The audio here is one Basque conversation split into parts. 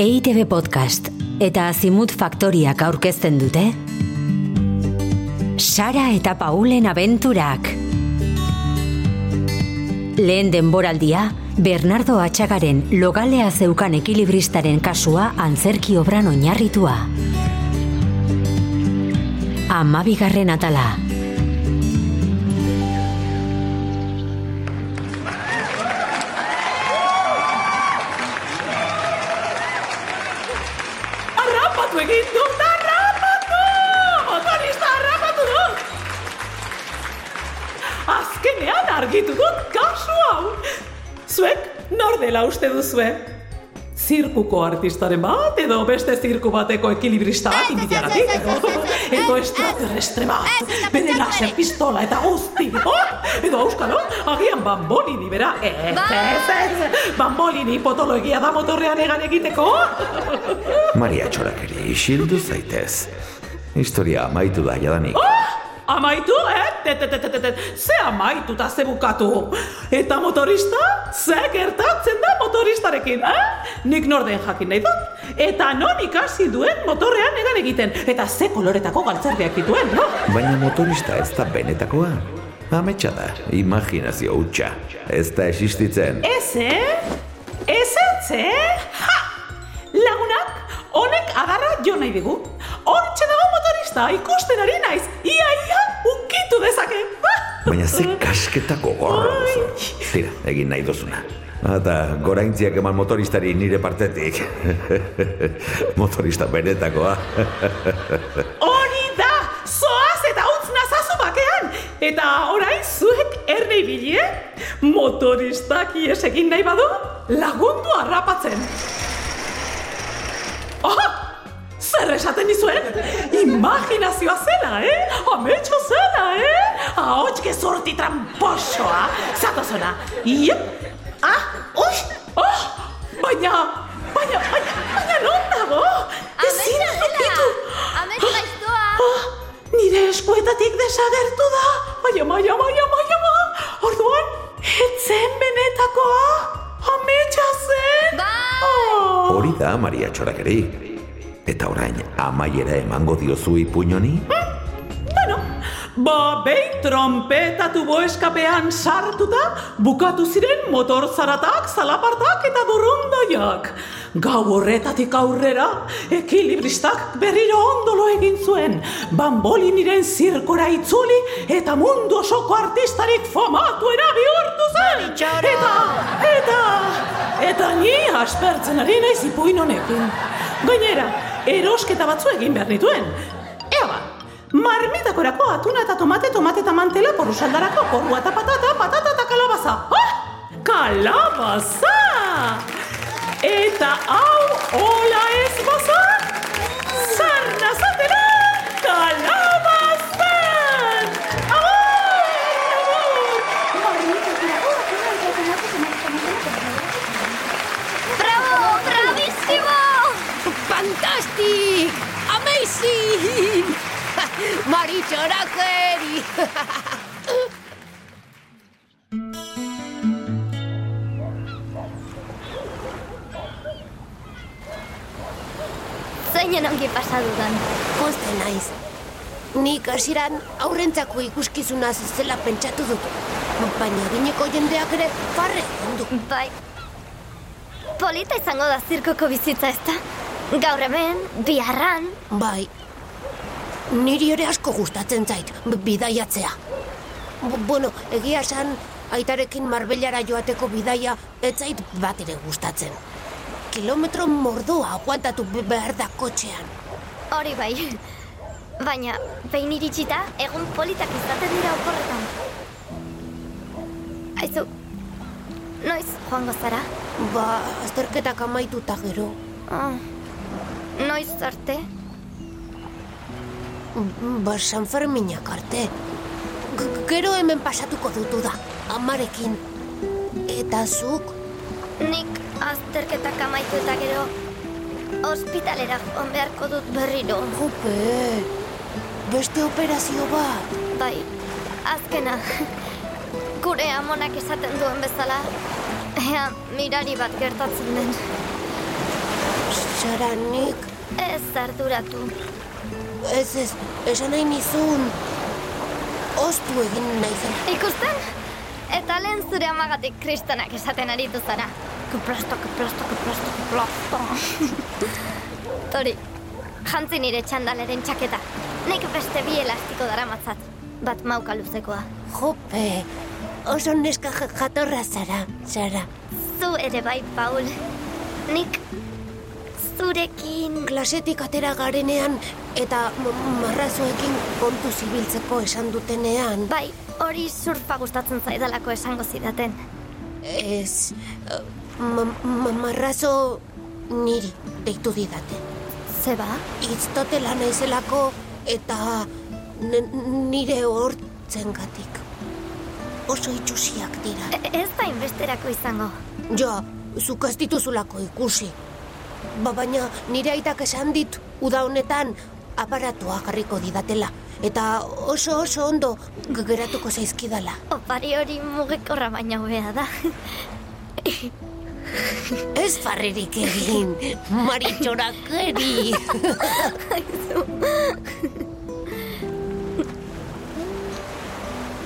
EITB Podcast eta Azimut Faktoriak aurkezten dute Sara eta Paulen abenturak Lehen denboraldia, Bernardo Atxagaren logalea zeukan ekilibristaren kasua antzerki obran oinarritua. Amabigarren atala. Egin dut, harrapatu! Motorista harrapatu dut! Azkenean argitu dut kasu hau! Zuek nor dela uste duzue? Zirkuko artistaren bat, edo beste zirku bateko ekilibrista bat inbidiagatik, edo, edo extraterrestre bat, bere laser pistola eta guzti, oh? edo auskalo, agian bambolini bera, ez, ez, ez, bambolini potologia da motorrean egan egiteko, Maria txorakeri, isildu zaitez. Historia amaitu da jadanik. Amaitu, eh? Te, te, te, te, te, te. Ze amaitu eta ze bukatu. Eta motorista? Ze gertatzen da motoristarekin, eh? Nik norden jakin nahi dut. Eta non ikasi duen motorrean egan egiten. Eta ze koloretako galtzerdiak dituen, no? Baina motorista ez da benetakoa. Ametsa da, imaginazio hutsa. Ez da existitzen. Ez, eh? Ez ez, eh? Ha! Lagunak, honek agarra jo nahi digu. Hortxe dago motorista, ikusten ari naiz. Ia, ia, ukitu dezake. Baina ze kasketako gorro duzu. Tira, egin nahi duzuna. Eta goraintziak eman motoristari nire partetik. Motorista benetakoa. Hori da! Zoaz eta utz nazazu bakean! Eta orain zuek erne ibili, eh? Motoristak ies egin nahi badu, lagundu harrapatzen. Esaten dizuen? Imaginazioa zela, eh? Ametxo zela, eh? Ahots gezorti tramposoa. Zatozona. Iep. Ah, ui! Oh! Baina, baina, baina, baina non dago? Ezin aurkitu. Ametsa gaiztoa! Ah, nire eskuetatik desagertu da. Ama, ai, ama, ai, ama. Orduan, etzen benetakoa. Ametsa zen. Bai! Oh. Hori da Maria txorakeri. Eta orain, amaiera emango diozu ipuñoni? Bueno, ba, behin trompetatu boeskapean sartuta, bukatu ziren motor zaratak, zalapartak eta burundoiak. Gau horretatik aurrera, ekilibristak berriro ondolo egin zuen, bamboliniren zirkora itzuli eta mundu osoko artistarik famatuena bihurtu zen. Eta, eta, eta ni aspertzen ari naiz ipuin honekin. Gainera, erosketa batzu egin behar nituen. Ea ba, marmitakorako atuna eta tomate, tomate eta mantela, porru saldarako, porrua eta patata, patata eta kalabaza. Ah! Kalabaza! Eta hau hola ez Marichorakeri! Zeinen ongi pasadudan. Poste naiz. Nik hasieran aurrentzako ikuskizuna zela pentsatu dut. Baina gineko jendeak ere farre du. Bai. Polita izango da zirkoko bizitza ezta? Gaur hemen, biharran, Bai. Niri ere asko gustatzen zait, bidaiatzea. B- bueno, egia esan, aitarekin marbellara joateko bidaia ez zait bat ere gustatzen. Kilometro mordoa aguantatu be- behar da kotxean. hori bai. Baina, behin iritsita, egun politak izaten dira oporretan. Aizu, noiz joango zara? Ba, azterketak amaituta gero. Oh. Noiz arte? Ba, San Ferminak arte. G- gero hemen pasatuko dutu da, amarekin. Eta zuk, Nik azterketak amaitu eta gero ospitalera joan beharko dut berriro. jope, beste operazio bat. Bai, azkena. Gure amonak esaten duen bezala, ea mirari bat gertatzen den. Sara, nik... Ez arduratu. Ez ez, esan nahi nizun... Ostu egin nahi zen. Ikusten? Eta lehen zure amagatik kristonak esaten aritu zara. Kuplasto, kuplasto, kuplasto, kuplasto. Tori, jantzi nire txandaleren txaketa. Nik beste bi elastiko dara matzat. Bat mauka luzekoa. Jope, oso neska ja- jatorra zara, Sara. Zu ere bai, Paul. Nik zurekin... Klasetik atera garenean eta marrazoekin kontu zibiltzeko esan dutenean. Bai, hori surfa gustatzen zaidalako esango zidaten. Ez, ma- ma- marrazo niri deitu didate. Zeba? Itztotela naizelako eta n- nire hortzengatik. Oso itxusiak dira. E- Ez da inbesterako izango. Ja, zuk ez dituzulako ikusi. Ba, baina nire aitak esan dit, uda honetan, aparatua jarriko didatela. Eta oso oso ondo geratuko zaizkidala. Opari hori mugikorra baina hobea da. Ez farrerik egin, maritxorakeri.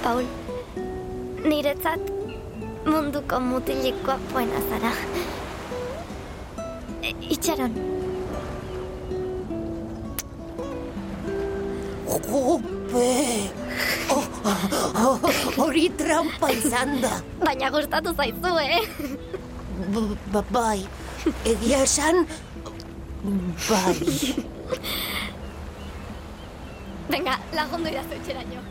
Paul, niretzat munduko mutilikoa poena zara. Itxaron, Jope! Oh, oh, hori trampa izan da. baina gustatu zaizu, eh? B- ba- bai, egia esan, bai. Venga, lagundu idazu etxeraino.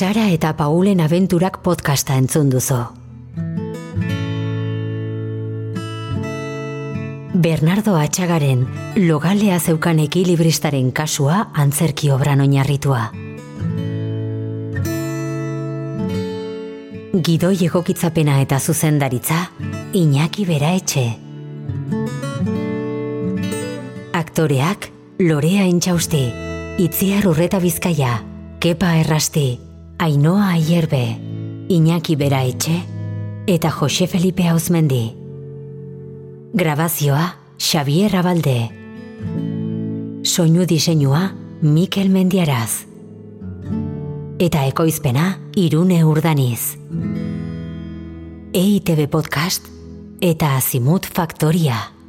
Sara eta Paulen abenturak podcasta entzun duzu. Bernardo Atxagaren logalea zeukan ekilibristaren kasua antzerki obran oinarritua. Gidoi egokitzapena eta zuzendaritza, Iñaki Bera Etxe. Aktoreak, Lorea Intxausti, Itziar Urreta Bizkaia, Kepa Errasti, Ainoa Aierbe, Iñaki Bera Etxe, eta Jose Felipe Hauzmendi. Grabazioa, Xavier Abalde. Soinu diseinua, Mikel Mendiaraz. Eta ekoizpena, Irune Urdaniz. EITB Podcast eta Azimut Faktoria.